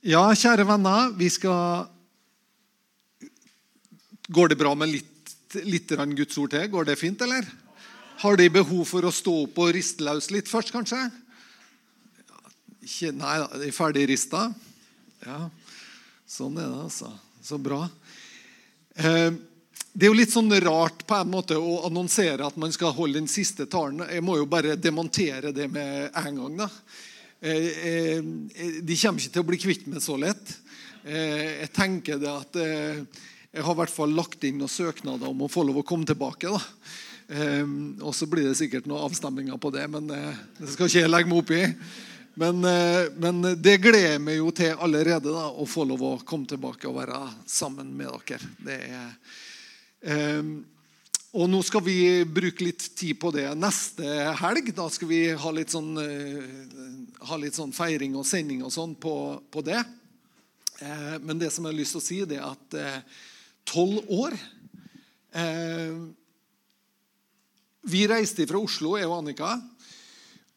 Ja, kjære venner, vi skal Går det bra med litt, litt Guds ord til? Går det fint, eller? Har de behov for å stå opp og riste løs litt først, kanskje? Nei da, de er ferdig rista? Ja, sånn er det, altså. Så bra. Eh, det er jo litt sånn rart på en måte å annonsere at man skal holde den siste talen. Jeg må jo bare demontere det med en gang. da. Eh, eh, de kommer ikke til å bli kvitt meg så lett. Eh, jeg tenker det at jeg har i hvert fall lagt inn noen søknader om å få lov å komme tilbake. da. Og så blir det sikkert noen avstemninger på det, men det skal ikke jeg legge meg opp i. Men, men, det gleder jeg meg jo til allerede, da, å få lov å komme tilbake og være sammen med dere. Det er Ehm, og nå skal vi bruke litt tid på det neste helg. Da skal vi ha litt sånn, eh, ha litt sånn feiring og sending og sånn på, på, det. Ehm, men det som jeg har lyst til å si, det er at eh, tolv år Vi reiste fra Oslo, jeg og Annika.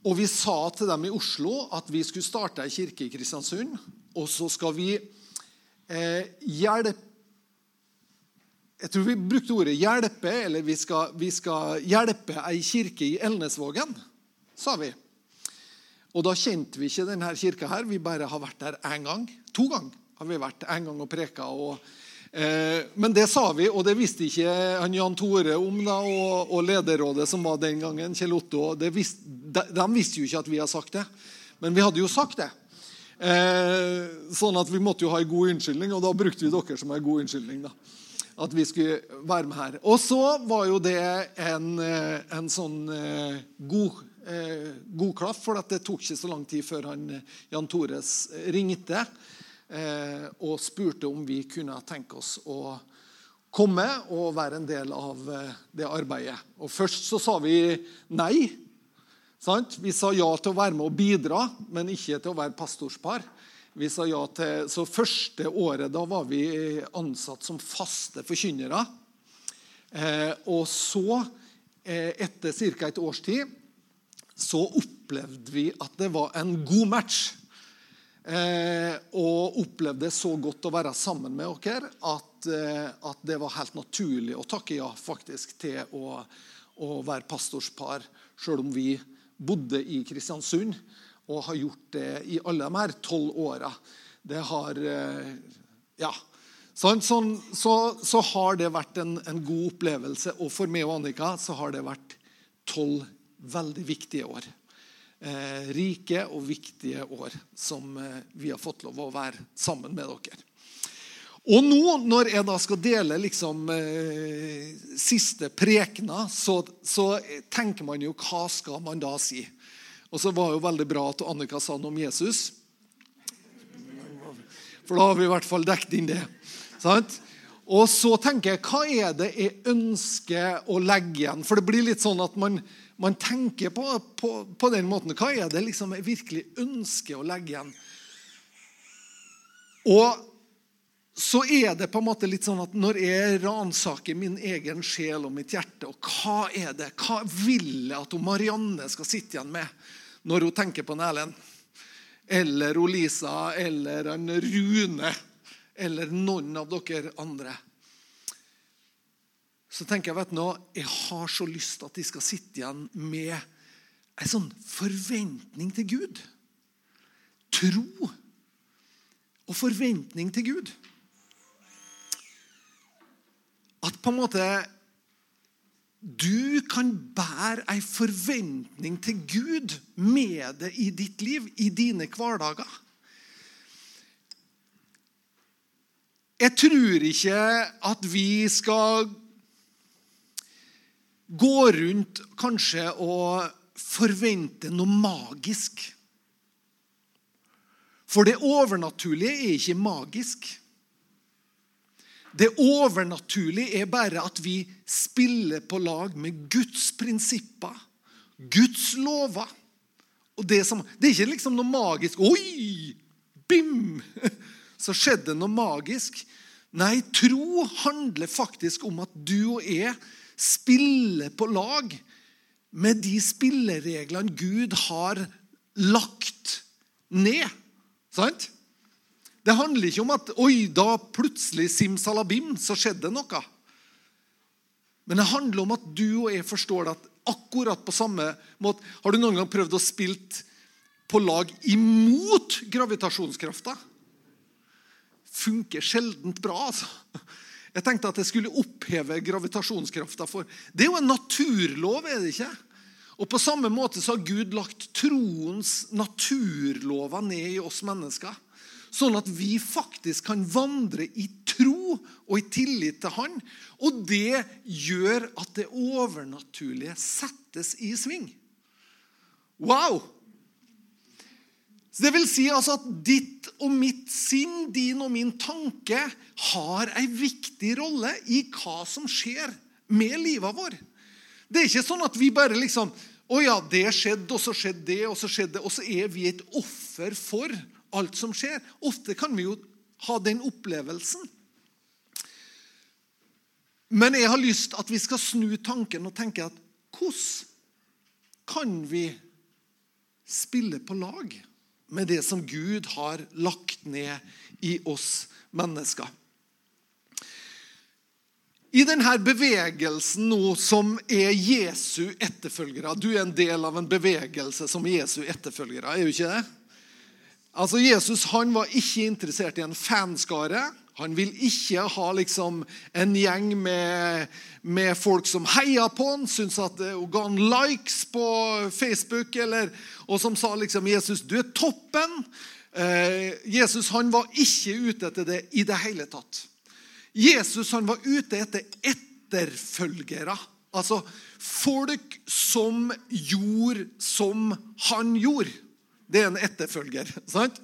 Og vi sa til dem i Oslo at vi skulle starte ei kirke i Kristiansund. Og så skal vi eh, hjelpe jeg tror vi brukte ordet 'hjelpe', eller vi skal, vi skal hjelpe ei kirke i Elnesvågen, sa vi. Og da kjente vi ikke denne kirka her. Vi bare har vært der én gang. To ganger har vi vært en gang og preka. Og, eh, men det sa vi, og det visste ikke han Jan Tore om, da, og, og lederrådet som var den gangen, Kjell Otto. Visste, de, de, visste jo ikke at vi hadde sagt det. Men vi hadde jo sagt det. Eh, sånn at vi måtte jo ha en god unnskyldning, og da brukte vi dere som en god unnskyldning. da at vi skulle være med her. Og så var jo det en, eh, en sånn eh, god, eh, god klaff, for det tok ikke så lang tid før han, Jan Tores ringte og spurte om vi kunne tenke oss å komme og være en del av det arbeidet. Og Først så sa vi nei. Sant? Vi sa ja til å være med og bidra, men ikke til å være pastorspar. Vi sa ja til, så Første året da var vi ansatt som faste forkynnere. Eh, og så, eh, etter ca. et års tid, så opplevde vi at det var en god match. Eh, og opplevde så godt å være sammen med dere at, eh, at, det var helt naturlig å takke ja faktisk til å, å være pastorspar, sjøl om vi bodde i Kristiansund og har gjort det i alle de her tolv åra. Det har eh, Ja. Sånn, sånn, så, så, har det vært en, en, god opplevelse. Og for meg og Annika så har det vært tolv veldig viktige år. Eh, rike og viktige år som eh, vi har fått lov å være sammen med dere. Og nå, når jeg da skal dele liksom eh, siste prekena, så, så tenker man jo hva skal man da si? Og så var det jo veldig bra at Annika sa noe om Jesus. For da har vi i hvert fall dekket inn det. Sant? Og så tenker jeg, hva er det jeg ønsker å legge igjen? For det blir litt sånn at man, man tenker på, på, på, den måten. Hva er det liksom jeg virkelig ønsker å legge igjen? Og så er det på en måte litt sånn at når jeg ransaker min egen sjel og mitt hjerte, og hva er det, hva vil jeg at Marianne skal sitte igjen med? Når hun tenker på Erlend. Eller Lisa eller en Rune eller noen av dere andre. Så tenker jeg vet du, jeg har så lyst til at de skal sitte igjen med en sånn forventning til Gud. Tro og forventning til Gud. At på en måte du kan bære ei forventning til Gud med det i ditt liv, i dine hverdager. Jeg tror ikke at vi skal gå rundt kanskje og forvente noe magisk. For det overnaturlige er ikke magisk. Det overnaturlige er bare at vi spiller på lag med Guds prinsipper, Guds lover. Og det, som, det er ikke liksom noe magisk Oi! Bim! Så skjedde noe magisk. Nei, tro handler faktisk om at du og jeg spiller på lag med de spillereglene Gud har lagt ned. Sant? Det handler ikke om at oi, da plutselig simsalabim, så skjedde noe. Men det handler om at du og jeg forstår det at akkurat på samme måte Har du noen gang prøvd å spille på lag imot gravitasjonskrafta? Funker sjeldent bra, altså. Jeg tenkte at jeg skulle oppheve gravitasjonskrafta. for Det er jo en naturlov, er det ikke? Og På samme måte så har Gud lagt troens naturlover ned i oss mennesker. Sånn at vi faktisk kan vandre i tro og i tillit til Han. Og det gjør at det overnaturlige settes i sving. Wow! Det vil si altså at ditt og mitt sinn, din og min tanke, har en viktig rolle i hva som skjer med livet vår. Det er ikke sånn at vi bare liksom Å ja, det skjedde, og så skjedde det, og så skjedde det. Og så er vi et offer for alt som skjer. Ofte kan vi jo ha den opplevelsen. Men jeg har lyst at vi skal snu tanken og tenke at hvordan kan vi spille på lag med det som Gud har lagt ned i oss mennesker? I denne bevegelsen nå som er Jesu etterfølgere Du er en del av en bevegelse som Jesu etterfølgere, er du ikke det? Altså, Jesus han var ikke interessert i en fanskare. Han vil ikke ha liksom, en gjeng med, med, folk som heia på han, syntes at hun ga han likes på Facebook, eller, og som sa liksom 'Jesus, du er toppen'. Eh, Jesus han var ikke ute etter det i det hele tatt. Jesus han var ute etter etterfølgere. Altså folk som gjorde som han gjorde. Det er en etterfølger. sant?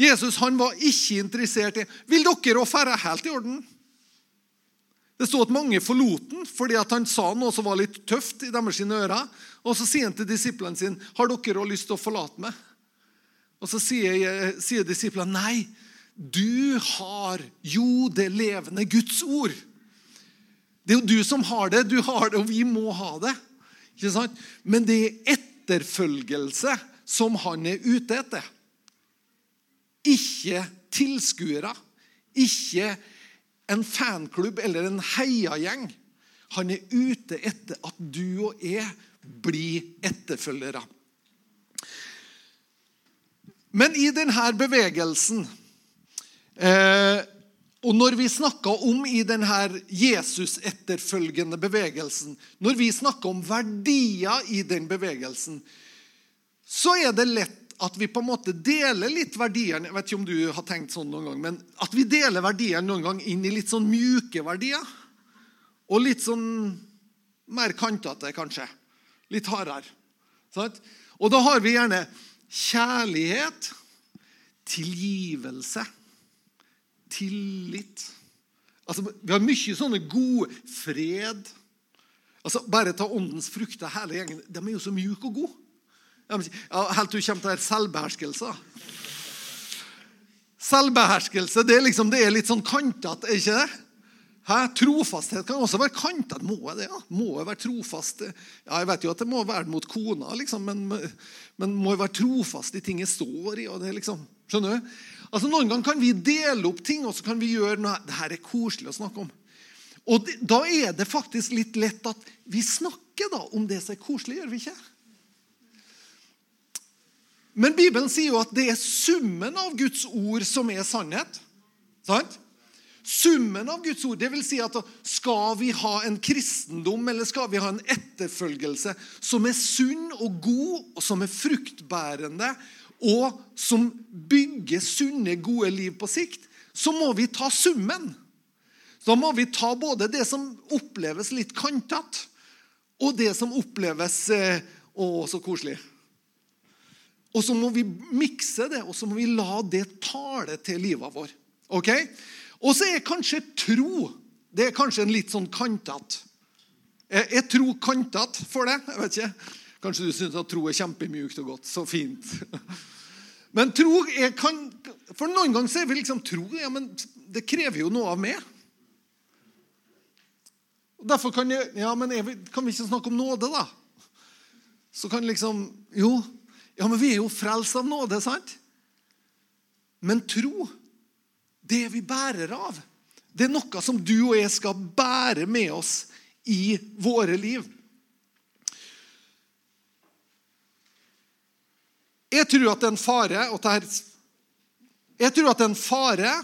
Jesus han var ikke interessert i Vil dere òg ferde helt i orden? Det stod at mange forlot han fordi at han sa noe som var litt tøft i deres ører. Og så sier han til disiplene sine, 'Har dere òg lyst til å forlate meg?' Og så sier, sier disiplene, 'Nei, du har jo det levende Guds ord.' Det er jo du som har det. Du har det, og vi må ha det. Ikke sant? Men det er etterfølgelse som han er ute etter. Ikke tilskuere, ikke en fanklubb eller en heiagjeng. Han er ute etter at du og jeg blir etterfølgere. Men i denne bevegelsen eh, Og når vi snakker om i denne Jesus-etterfølgende bevegelsen Når vi snakker om verdier i den bevegelsen, så er det lett at vi på en måte deler litt verdiene Jeg vet ikke om du har tenkt sånn noen gang, men at vi deler verdiene noen gang inn i litt sånn mjuke verdier. Og litt sånn mer kantete, kanskje. Litt hardere. Sånn? Og da har vi gjerne kjærlighet, tilgivelse, tillit Altså, Vi har mye sånne gode Fred. Altså, Bare ta åndens frukter, hele gjengen. De er jo så mjuke og gode. Helt til du kommer til selvbeherskelse. Selvbeherskelse det er, liksom, det er litt sånn kantete, er ikke det? Hæ? Trofasthet kan også være kantete. Må jeg det? ja? Må jeg være trofast? Ja, Jeg vet jo at det må være mot kona, liksom, men, men må jeg være trofast i ting jeg står i? og det liksom, Skjønner du? Altså, Noen ganger kan vi dele opp ting, og så kan vi gjøre noe det her er koselig å snakke om. Og det, Da er det faktisk litt lett at vi snakker da om det som er koselig, gjør vi ikke? Men Bibelen sier jo at det er summen av Guds ord som er sannhet. Sant? Summen av Guds ord. Det vil si at skal vi ha en kristendom eller skal vi ha en etterfølgelse som er sunn og god, og som er fruktbærende, og som bygger sunne, gode liv på sikt, så må vi ta summen. Da må vi ta både det som oppleves litt kantete, og det som oppleves eh, Å, så koselig. Og så må vi mikse det, og så må vi la det tale til livet vår. Ok? Og så er kanskje tro det er kanskje en litt sånn kantete. Er tro kantete for det? Jeg vet ikke. Kanskje du syns at tro er kjempemjukt og godt. Så fint. Men tro er kan, For noen ganger så er vi liksom tro ja, men det krever jo noe av meg. Derfor kan, jeg, ja, men vi, kan vi ikke snakke om nåde, da? Så kan liksom Jo, ja, men vi er jo frelst av nåde, sant? Men tro, Det vi bærer av. Det er noe som du og jeg skal bære med oss i våre liv. Jeg tror at det er en fare Jeg tror at det er en fare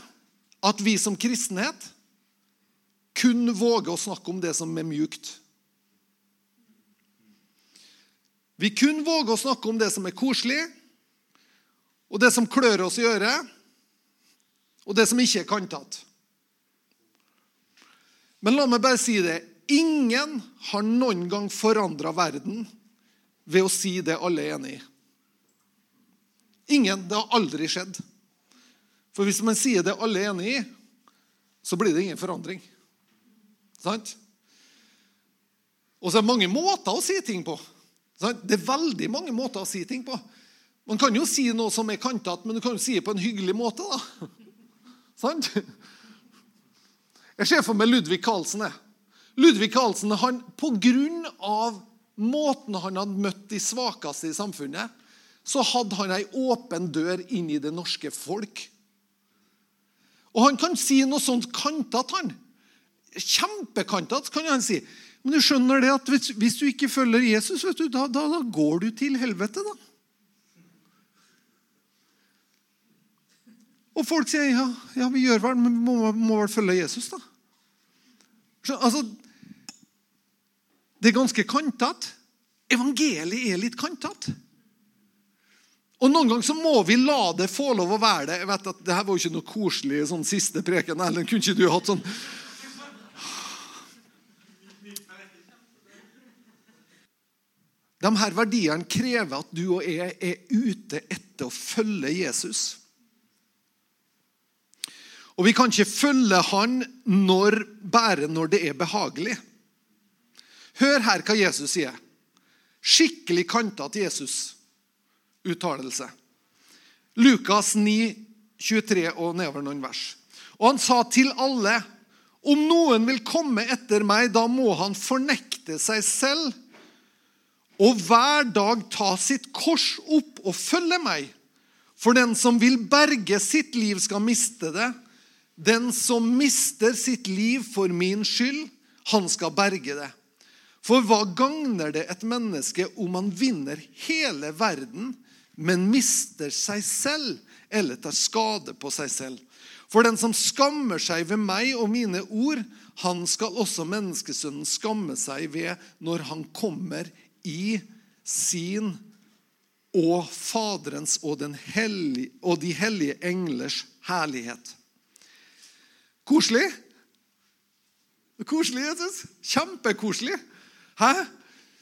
at vi som kristenhet kun våger å snakke om det som er mjukt. Vi kun våger å snakke om det som er koselig, og det som klør oss i øret, og det som ikke er kantete. Men la meg bare si det. Ingen har noen gang forandra verden ved å si det alle er enig i. Ingen. Det har aldri skjedd. For hvis man sier det alle er enig i, så blir det ingen forandring. Sant? Og så er det mange måter å si ting på. Det er veldig mange måter å si ting på. Man kan jo si noe som er kantete, men du kan jo si det på en hyggelig måte. da. Sant? Jeg ser for meg Ludvig Carlsen. Ludvig Carlsen, han, På grunn av måten han hadde møtt de svakeste i samfunnet, så hadde han ei åpen dør inn i det norske folk. Og han kan si noe sånt kantete, han. Kjempekantete, kan han si. Men du skjønner det at hvis, hvis du ikke følger Jesus, du, da, da, da, går du til helvete. da. Og folk sier ja, ja vi gjør vel, men må, må vel følge Jesus, da. Altså, det er ganske kantete. Evangeliet er litt kantete. Og Noen ganger så må vi la det få lov å være det. Jeg vet at det her var jo ikke noe koselig sånn siste preken. Ellen, kunne ikke du hatt sånn De her verdiene krever at du og jeg er ute etter å følge Jesus. Og vi kan ikke følge han når, bare når det er behagelig. Hør her hva Jesus sier. Skikkelig kantete Jesus-uttalelse. Lukas 9, 23 og nedover noen vers. Og han sa til alle, om noen vil komme etter meg, da må han fornekte seg selv og hver dag ta sitt kors opp og følge meg. For den som vil berge sitt liv, skal miste det. Den som mister sitt liv for min skyld, han skal berge det. For hva gagner det et menneske om han vinner hele verden, men mister seg selv eller tar skade på seg selv? For den som skammer seg ved meg og mine ord, han skal også menneskesønnen skamme seg ved når han kommer i sin og Faderens og, hellige, og de hellige englers herlighet. Koselig? Koselig, Jesus. Kjempekoselig. Hæ?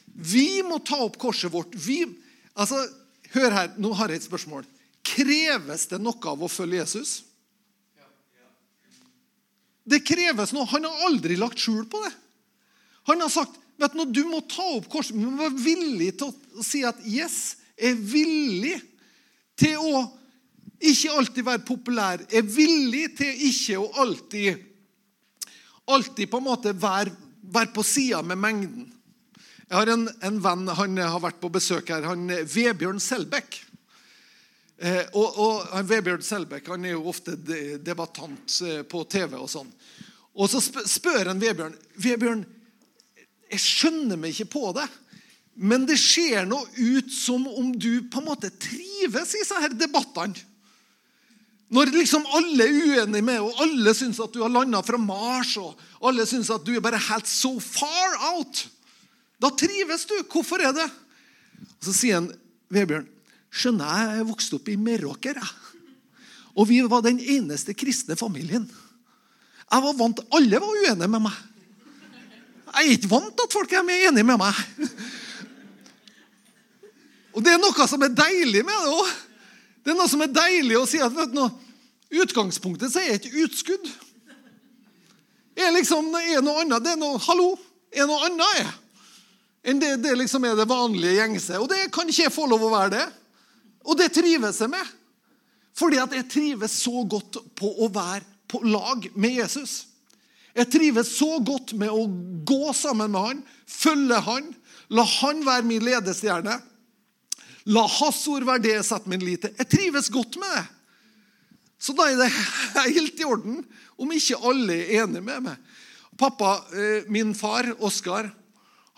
Vi må ta opp korset vårt. Vi, altså, hør her, nå har jeg et spørsmål. Kreves det noe av å følge Jesus? Det kreves noe. Han har aldri lagt skjul på det. Han har sagt vet du, du må ta opp korset. Du må være villig til å si at 'yes, jeg er villig til å ikke alltid være populær, er villig til ikke å alltid alltid på en måte være, være på sida med mengden. Jeg har en, en, venn han har vært på besøk her. han Vebjørn Selbekk. Eh, og, og Vebjørn Selbekk han er jo ofte debattant eh, på TV. Og sånn. Og så spør han Vebjørn Vebjørn, jeg skjønner meg ikke på det. Men det ser noe ut som om du på en måte trives i disse debattene. Når liksom alle er uenige med, og alle syns at du har landa fra Mars, og alle syns at du er bare helt so far out, da trives du. Hvorfor er det? Og Så sier han, Vebjørn, skjønner jeg, jeg vokste opp i Meråker. Og vi var den eneste kristne familien. Jeg var vant, Alle var uenige med meg. Jeg er ikke vant til at folk er enige med meg. Og det er noe som er deilig med det òg. Det er noe som er deilig å si at vet du, utgangspunktet så er et utskudd. Er liksom, er noe annet, det er noe, Hallo! Er noe annet jeg. enn det, det liksom er det vanlige gjengse. Og det kan ikke jeg få lov å være det. Og det trives jeg med. Fordi at jeg trives så godt på å være på lag med Jesus. Jeg trives så godt med å gå sammen med han, følge han, la han være min ledestjerne. La hans ord være det jeg setter min lit til. Jeg trives godt med det. Så da er det helt i orden om ikke alle er enige med meg. Pappa, eh, min far, Oskar,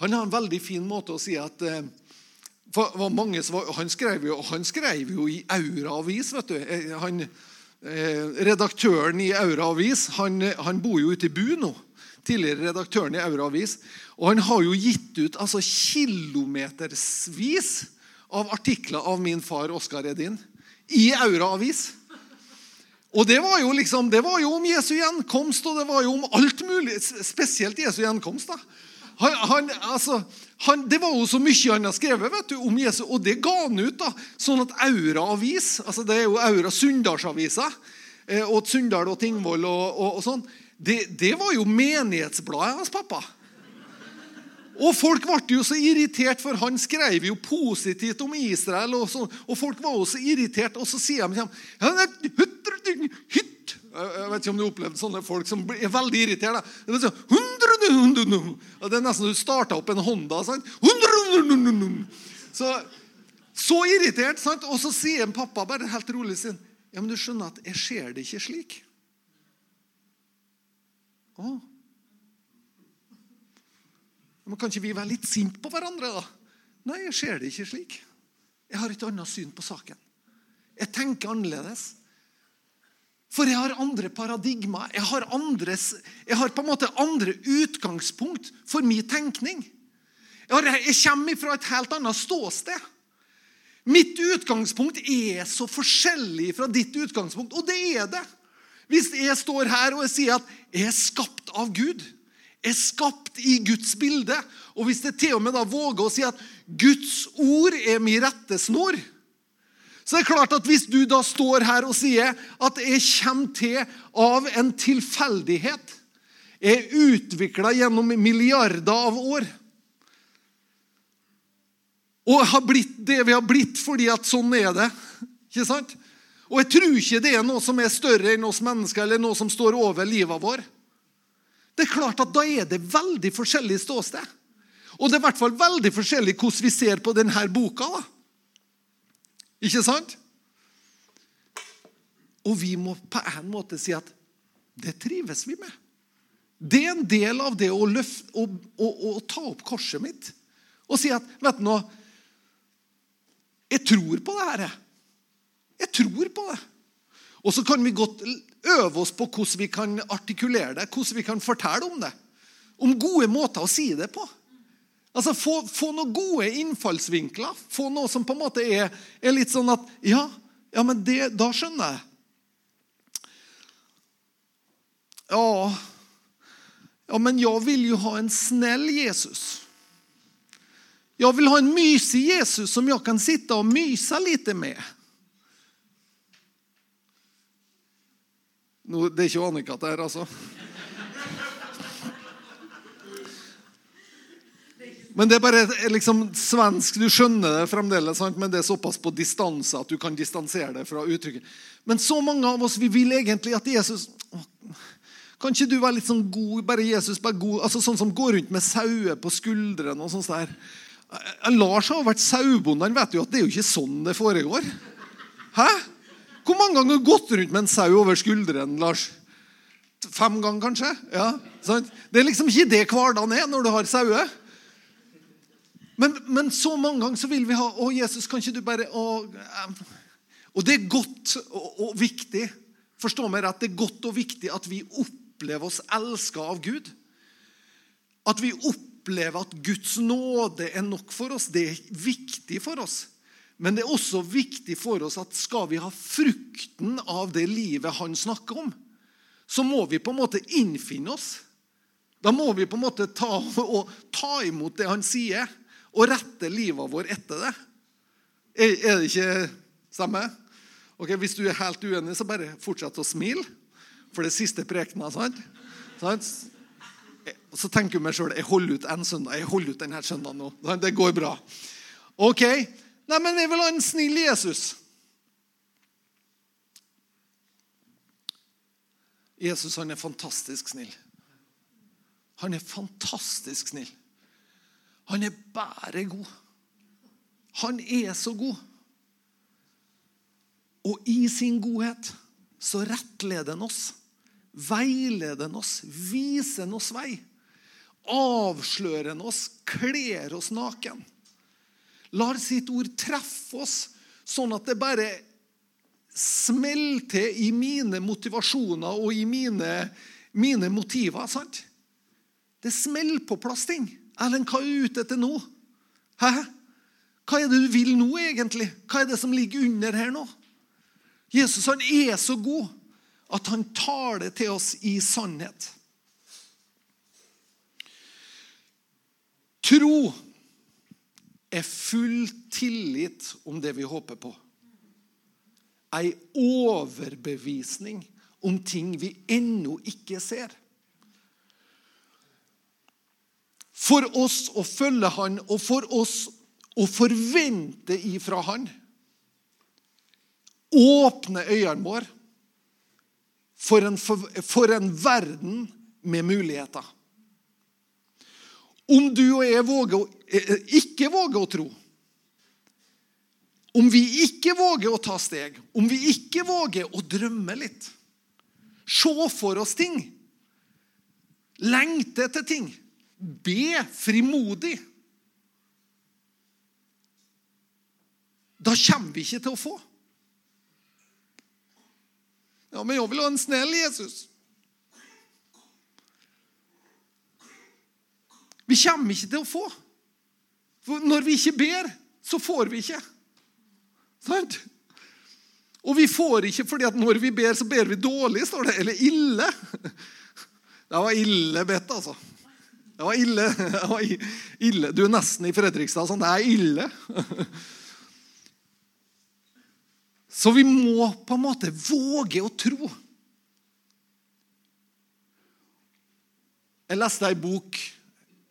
han har en veldig fin måte å si at eh, mange, han, skrev jo, han skrev jo i Aura avis. vet du. Eh, han, redaktøren i Aura avis han, han bor jo ute i Bu nå. Tidligere redaktøren i Aura avis. Og han har jo gitt ut altså, kilometersvis av artikler av min far Oskar Edin i Aura avis. Og det var, jo liksom, det var jo om Jesu gjenkomst, og det var jo om alt mulig. Spesielt Jesu gjenkomst. da. Han, han, altså, han, det var jo så mye han har skrevet vet du, om Jesus, og det ga han ut. da, Sånn at Aura avis, altså det er jo Aura Sunndalsavisa, eh, og Sunndal og Tingvoll og, og, og sånn, det, det, var jo menighetsbladet hans pappa. Og folk ble jo så irritert, for han skrev jo positivt om Israel. Og, så, og folk var jo så irritert, og så sier de hytt. Jeg vet ikke om du har opplevd sånne folk som er veldig irritert. Det er, sånn, det er nesten du starta opp en Honda. Så, så irritert. Sant? Og så sier en pappa bare helt rolig sin, ja, men du skjønner at jeg ser det ikke slik. Å, men Kan ikke vi være litt sinte på hverandre, da? Nei, jeg ser det ikke slik. Jeg har et annet syn på saken. Jeg tenker annerledes. For jeg har andre paradigmer. Jeg har, andres, jeg har på en måte andre utgangspunkt for min tenkning. Jeg, har, jeg kommer fra et helt annet ståsted. Mitt utgangspunkt er så forskjellig fra ditt utgangspunkt, og det er det. Hvis jeg står her og jeg sier at jeg er skapt av Gud, jeg er skapt i Guds bilde. Og hvis det til og med da våger å si at Guds ord er min rettesnor, så det er klart at hvis du da står her og sier at jeg kommer til av en tilfeldighet, er utvikla gjennom milliarder av år og har blitt det vi har blitt fordi at sånn er det. Ikke sant? Og jeg tror ikke det er noe som er større enn oss mennesker, eller noe som står over livet vår. Det er klart at Da er det veldig forskjellig ståsted. Og det er i hvert fall veldig forskjellig hvordan vi ser på denne boka. da. Ikke sant? Og vi må på en måte si at det trives vi med. Det er en del av det å, løft, å, å, å ta opp korset mitt og si at vet du nå Jeg tror på det her. Jeg tror på det. Og så kan vi godt øve oss på hvordan vi kan artikulere det, hvordan vi kan fortelle om det. Om gode måter å si det på. Altså, Få, få noen gode innfallsvinkler. Få noe som på en måte er, er litt sånn at Ja, ja men det, da skjønner jeg. Ja, ja, men jeg vil jo ha en snill Jesus. Jeg vil ha en mysig Jesus som jeg kan sitte og myse litt med. Nå, det er ikke Annika der, altså. Men det er bare liksom svensk. Du skjønner det fremdeles, sant? men det er såpass på distanse at du kan distansere det fra uttrykket. Men så mange av oss vi vil egentlig at Jesus Kan ikke du være litt sånn god? Bare Jesus, bare god, altså Sånn som går rundt med sauer på skuldrene og sånt der. Lars har vært sauebonde. Han vet jo at det er jo ikke sånn det foregår. Hæ? Hvor mange ganger har du gått rundt med en sau over skulderen, Lars? Fem ganger, kanskje? Ja, sant? Det er liksom ikke det hverdagen er når du har sauer. Men, men, så mange ganger så vil vi ha Å, Jesus, kan ikke du bare å, Og det er godt og, og viktig. Forstå meg rett, det er godt og viktig at vi opplever oss elska av Gud. At vi opplever at Guds nåde er nok for oss. Det er viktig for oss. Men det er også viktig for oss at skal vi ha frukten av det livet han snakker om, så må vi på en måte innfinne oss. Da må vi på en måte ta, ta imot det han sier, og rette livet vårt etter det. Er, er det ikke samme? Ok, Hvis du er helt uenig, så bare fortsett å smile. For det siste prekena, sant? sant? Så tenker du meg sjøl jeg holder ut en søndag. Jeg holder ut denne søndagen nå. Det går bra. Ok, Nei, men vi vil ha en snill Jesus. Jesus han er fantastisk snill. Han er fantastisk snill. Han er bare god. Han er så god. Og i sin godhet så rettleder han oss. Veileder han oss, viser han oss vei. Avslører han oss, kler oss naken. Lar sitt ord treffe oss, sånn at det bare smeller til i mine motivasjoner og i mine, mine motiver. sant? Det smeller på plass ting. Erlend, hva er du ute etter nå? Hæ? Hva er det du vil nå, egentlig? Hva er det som ligger under her nå? Jesus han er så god at han tar det til oss i sannhet. Tro er full tillit om det vi håper på. Ei overbevisning om ting vi ennå ikke ser. For oss å følge Han og for oss å forvente ifra Han. Åpne øynene våre for en, for en verden med muligheter. Om du og jeg våger, eh, ikke våger å tro, om vi ikke våger å ta steg, om vi ikke våger å drømme litt, se for oss ting, lengte etter ting, be frimodig Da kommer vi ikke til å få. Ja, men jeg vil ha en snill Jesus. Vi kommer ikke til å få. For når vi ikke ber, så får vi ikke. Sant? Og vi får ikke fordi at når vi ber, så ber vi dårlig, står det. Eller ille. Det var ille bedt, altså. Det var ille. Det var ille. Du er nesten i Fredrikstad sånn. Det er ille. Så vi må på en måte våge å tro. Jeg leste ei bok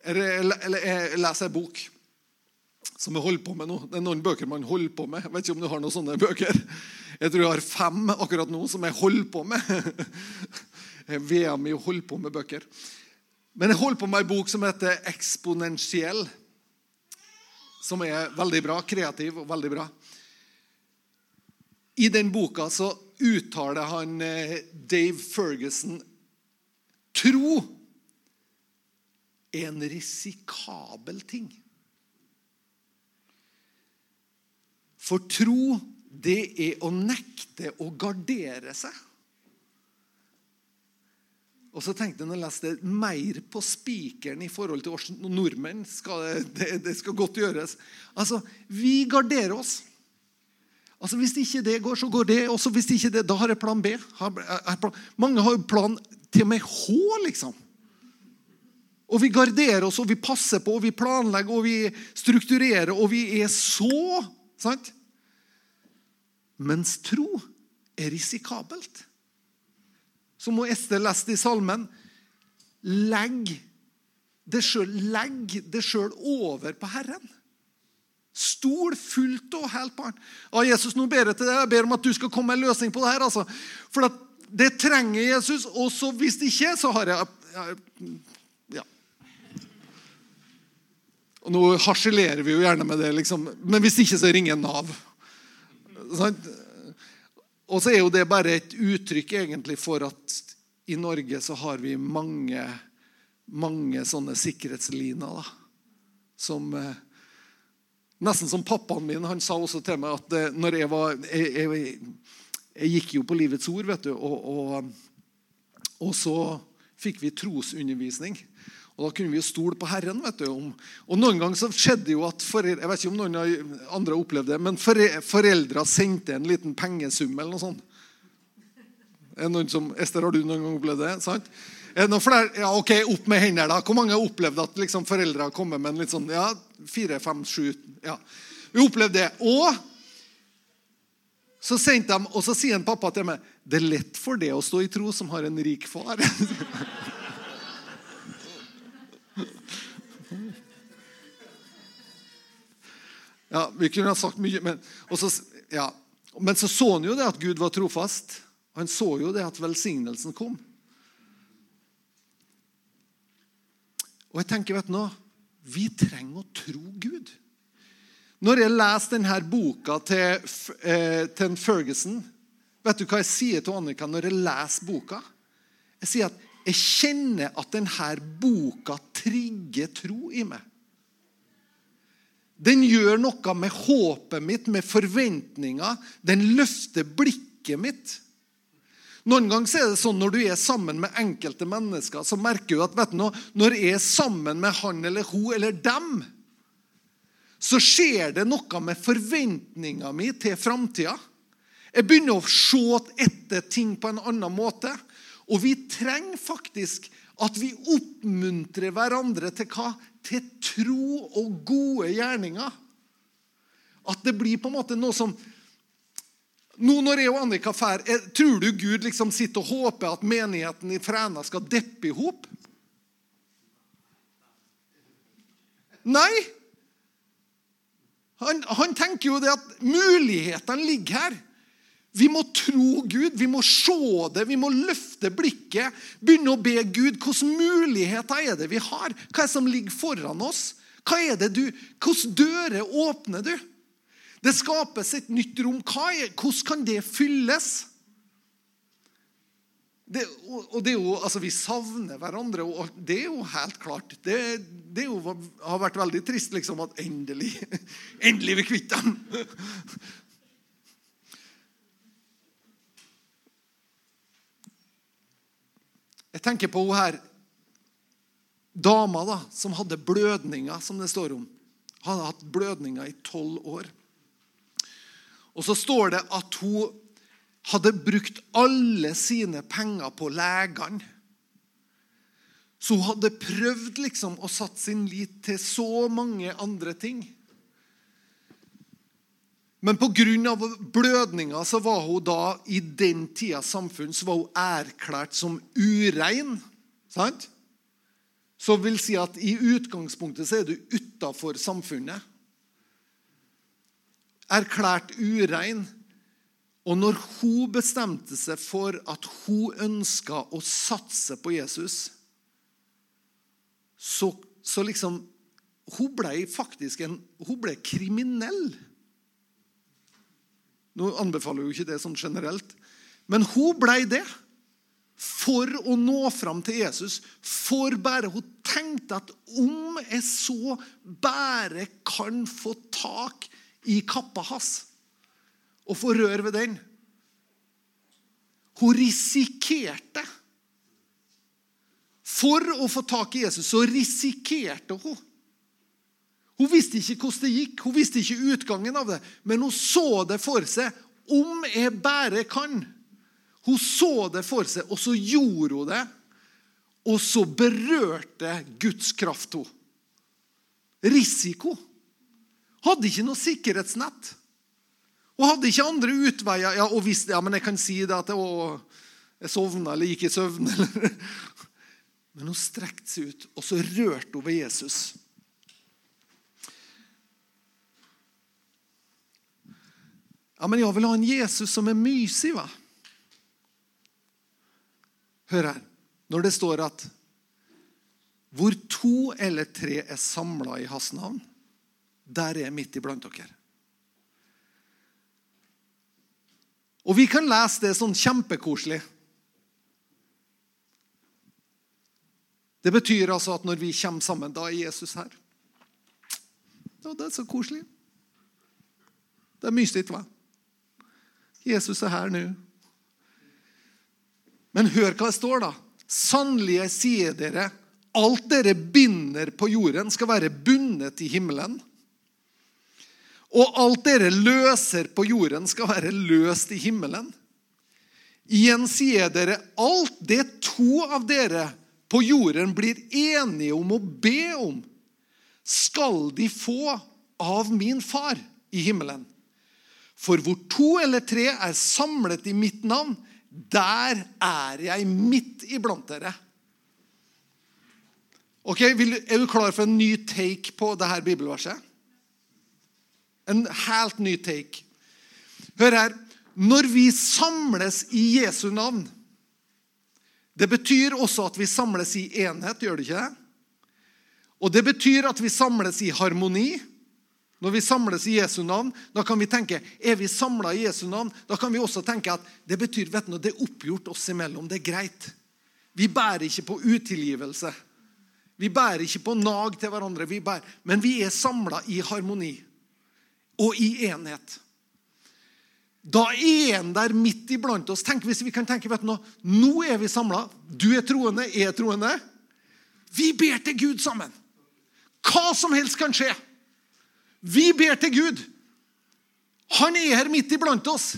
eller jeg leser ei bok som jeg holder på med nå. Det er noen bøker man holder på med. Jeg vet ikke om du har noen sånne bøker. Jeg tror jeg har fem akkurat nå som jeg holder på med. VM i å holde på med bøker. Men jeg holder på med ei bok som heter 'Eksponentiell'. Som er veldig bra. Kreativ og veldig bra. I den boka så uttaler han eh, Dave Ferguson tro er en risikabel ting. For tro, det er å nekte å gardere seg. Og så tenkte jeg når jeg leste mer på spikeren i forhold til oss nordmenn. Skal det, det, skal godt gjøres. Altså, Vi garderer oss. Altså, Hvis ikke det går, så går det. Og hvis ikke det, da har jeg plan B. Mange har jo plan til og med H, liksom. Og vi garderer oss, og vi passer på, og vi planlegger, og vi strukturerer, og vi er så sant? Mens tro er risikabelt. Så må Ester leste i salmen Legg det sjøl over på Herren. Stol fullt og helt på Han. Ja, Jesus, nå ber jeg til deg. Jeg ber om at du skal komme med en løsning på det her. Altså. For det trenger Jesus. Og så hvis det ikke, så har jeg, jeg Og Nå harselerer vi jo gjerne med det, liksom. men hvis ikke, så ringer Nav. Og så er jo det bare et uttrykk egentlig for at i Norge så har vi mange, mange sånne sikkerhetsliner. da, som... Eh, nesten som pappaen min. Han sa også til meg at eh, når jeg var Jeg, jeg, jeg gikk jo på Livets ord, vet du, og, og, og så fikk vi trosundervisning. Og Da kunne vi jo stole på Herren. vet du. Og Noen ganger så skjedde jo at foreldre, jeg vet ikke om noen andre har opplevd det, men foreldra sendte en liten pengesum eller noe sånt. Er noen som, Ester, har du noen gang opplevd det? sant? Er det noen flere? Ja, ok, Opp med hendene. da. Hvor mange har opplevd at liksom, foreldre har kommet med en litt sånn ja, fire, fem, sju ja. Vi opplevde det. Og så sendte de, og så sier en pappa til meg det er lett for det å stå i tro som har en rik far. Ja, Vi kunne ha sagt mye, men, så, ja. men så så han jo det at Gud var trofast. Han så jo det at velsignelsen kom. Og jeg tenker, vet du nå, Vi trenger å tro Gud. Når jeg leser denne boka til, eh, til Ferguson, Vet du hva jeg sier til Annika når jeg leser boka? Jeg sier at jeg kjenner at denne boka trigger tro i meg. Den gjør noe med håpet mitt, med forventninger. Den løfter blikket mitt. Noen ganger er det sånn Når du er sammen med enkelte mennesker, så merker du at vet du, når jeg er sammen med han eller hun eller dem, så skjer det noe med forventninga mi til framtida. Jeg begynner å se etter ting på en annen måte. Og vi trenger faktisk at vi oppmuntrer hverandre til hva? Til tro og gode gjerninger. At det blir på en måte noe som nå når jeg og Annika drar, tror du Gud liksom sitter og håper at menigheten i Fræna skal deppe i hop? Nei. Han, han, tenker jo det at mulighetene ligger her. Vi må tro Gud, vi må se det, vi må løfte blikket. Begynne å be Gud. Hvilke muligheter er det vi har? Hva er det som ligger foran oss? Hva er det du, Hvilke dører åpner du? Det skapes et nytt rom. Hvordan kan det fylles? Det, og det er jo, altså Vi savner hverandre, og det er jo helt klart. Det, det jo, har vært veldig trist liksom, at endelig endelig vi kvitt dem. Jeg tenker på hun her dama da, som hadde blødninger, som det står om. Hadde hatt blødninger i tolv år. Og så står det at hun hadde brukt alle sine penger på legene. Så hun hadde prøvd liksom å satt sin lit til så mange andre ting. Men pga. blødninga så var hun da i den tidas samfunn så var hun erklært som urein. Sant? Så vil si at i utgangspunktet så er du utafor samfunnet erklært urein. Og når hun bestemte seg for at hun ønska å satse på Jesus, så, så liksom Hun ble faktisk en, hun ble kriminell. Nå anbefaler jo ikke det sånn generelt, men hun ble det. For å nå fram til Jesus. For bare Hun tenkte at om jeg så bare kan få tak i kappa hans og få rør ved den. Hun risikerte. For å få tak i Jesus så risikerte hun. Hun visste ikke hvordan det gikk, hun visste ikke utgangen av det, men hun så det for seg. Om jeg bare kan. Hun så det for seg, og så gjorde hun det. Og så berørte Guds kraft henne. Risiko. Hadde ikke noe sikkerhetsnett. Og hadde ikke andre utveier. Ja, og visste, ja, men jeg kan si det at jeg, jeg sovna eller gikk i søvn. Eller. Men hun strekte seg ut, og så rørte hun ved Jesus. Ja, men jeg vil ha en Jesus som er mysig, va? Hør her. Når det står at hvor to eller tre er samla i hans navn, der er jeg midt iblant dere. Og vi kan lese det sånn kjempekoselig. Det betyr altså at når vi kommer sammen, da er Jesus her. Ja, det er så koselig. Det er mysig, hva? Jesus er her nå. Men hør hva det står, da. Sannelig, jeg sier dere, alt dere binder på jorden, skal være bundet i himmelen. Og alt dere løser på jorden, skal være løst i himmelen. Igjen sier dere alt det to av dere på jorden blir enige om å be om, skal de få av min far i himmelen. For hvor to eller tre er samlet i mitt navn, der er jeg midt iblant dere. Ok, Er du klar for en ny take på dette bibelverset? En helt ny take. Hør her. Når vi samles i Jesu navn Det betyr også at vi samles i enhet, gjør det ikke det? Og det betyr at vi samles i harmoni. Når vi samles i Jesu navn, da kan vi tenke er vi samla i Jesu navn, da kan vi også tenke at det betyr vet du, det er oppgjort oss imellom. Det er greit. Vi bærer ikke på utilgivelse. Vi bærer ikke på nag til hverandre, vi bærer, men vi er samla i harmoni og i enhet. Da er en der midt iblant oss. Tenk hvis vi kan tenke vet du, Nå er vi samla. Du er troende, jeg er troende. Vi ber til Gud sammen. Hva som helst kan skje. Vi ber til Gud. Han er her midt iblant oss.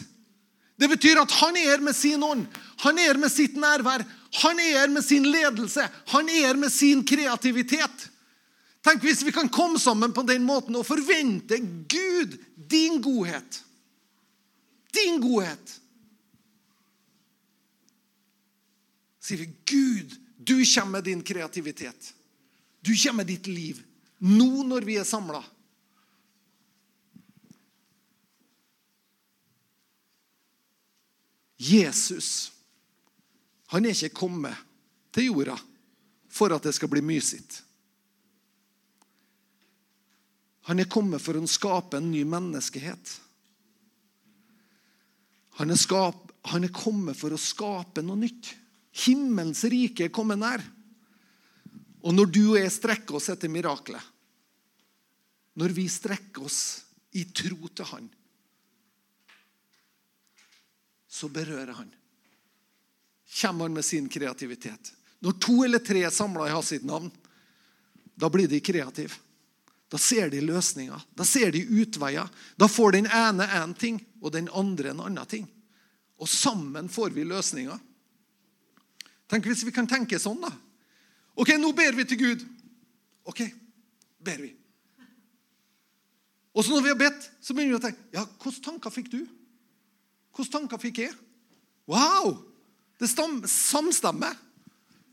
Det betyr at han er her med sin ånd. Han er her med sitt nærvær. Han er her med sin ledelse. Han er her med sin kreativitet. Tenk hvis vi kan komme sammen på den måten og forvente Gud, din godhet din godhet. Sier vi, Gud, du kommer med din kreativitet. Du kommer med ditt liv. Nå når vi er samla. Jesus han er ikke kommet til jorda for at det skal bli mysigt. Han er kommet for å skape en ny menneskehet. Han er, skap, han er kommet for å skape noe nytt. Himmelens rike er kommet nær. Og når du og jeg strekker oss etter miraklet, når vi strekker oss i tro til Han, så berører Han. Kommer Han med sin kreativitet. Når to eller tre er samla i hans navn, da blir de kreative. Da ser de løsninger. Da ser de utveier. Da får den ene én ting, og den andre en annen ting. Og sammen får vi løsninger. Tenk hvis vi kan tenke sånn, da. Ok, nå ber vi til Gud. Ok, ber vi. Og så når vi har bedt, så begynner vi å tenke ja, hvilke tanker fikk du? Hvilke tanker fikk jeg? Wow! Det samstemmer.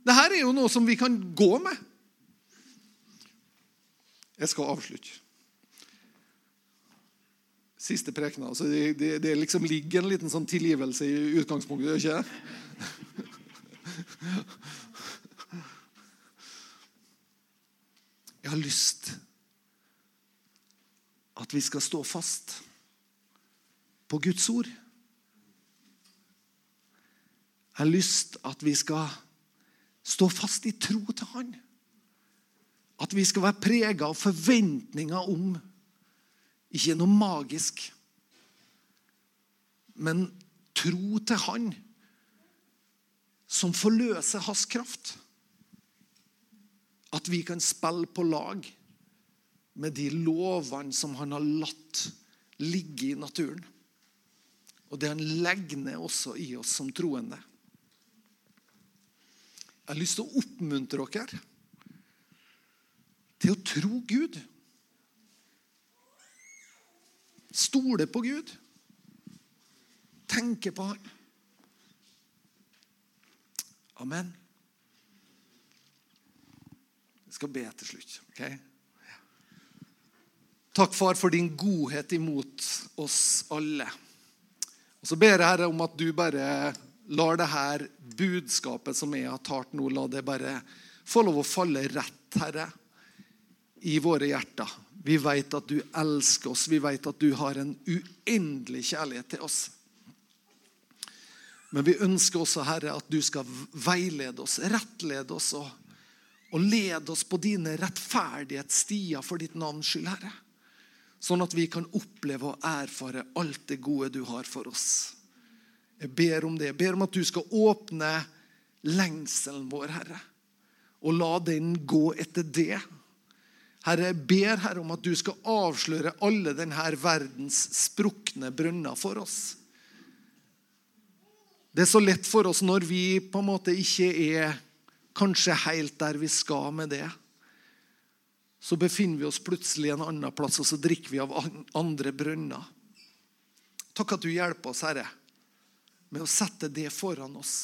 Dette er jo noe som vi kan gå med. Jeg skal avslutte. Siste prekena. Altså det, det, det, liksom ligger en liten sånn tilgivelse i utgangspunktet, gjør ikke det? Jeg har lyst at vi skal stå fast på Guds ord. Jeg har lyst at vi skal stå fast i tro til Han. At vi skal være prega av forventninger om ikke noe magisk, men tro til Han som forløser hans kraft. At vi kan spille på lag med de lovene som han har latt ligge i naturen. Og det han legger ned også i oss som troende. Jeg har lyst til å oppmuntre dere til å tro Gud. Stole på Gud. Tenke på Han. Amen. Jeg skal be til slutt. ok? Takk, far, for din godhet imot oss alle. Og Så ber jeg Herre om at du bare lar det her budskapet som jeg har talt nå, la det bare få lov å falle rett, Herre i våre hjerter. Vi vet at du elsker oss, vi vet at du har en uendelig kjærlighet til oss. Men vi ønsker også, Herre, at du skal veilede oss, rettlede oss og, og lede oss på dine rettferdighetsstier for ditt navns skyld, Herre. Sånn at vi kan oppleve og erfare alt det gode du har for oss. Jeg ber om det. Jeg ber om at du skal åpne lengselen vår, Herre. Og la den gå etter det Herre, jeg ber Herre om at du skal avsløre alle denne verdens sprukne brønner for oss. Det er så lett for oss når vi på en måte ikke er kanskje helt der vi skal med det. Så befinner vi oss plutselig en annen plass, og så drikker vi av andre brønner. Takk at du hjelper oss, Herre, med å sette det foran oss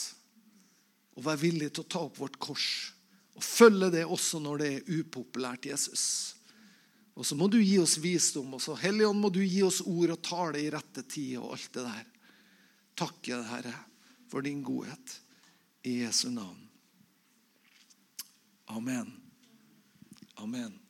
og være villig til å ta opp vårt kors og følge det også når det er upopulært, Jesus. Og så må du gi oss visdom. og så Helligånd må du gi oss ord og tale i rette tid og alt det der. Takke, Herre, for din godhet. I Jesu navn. Amen. Amen.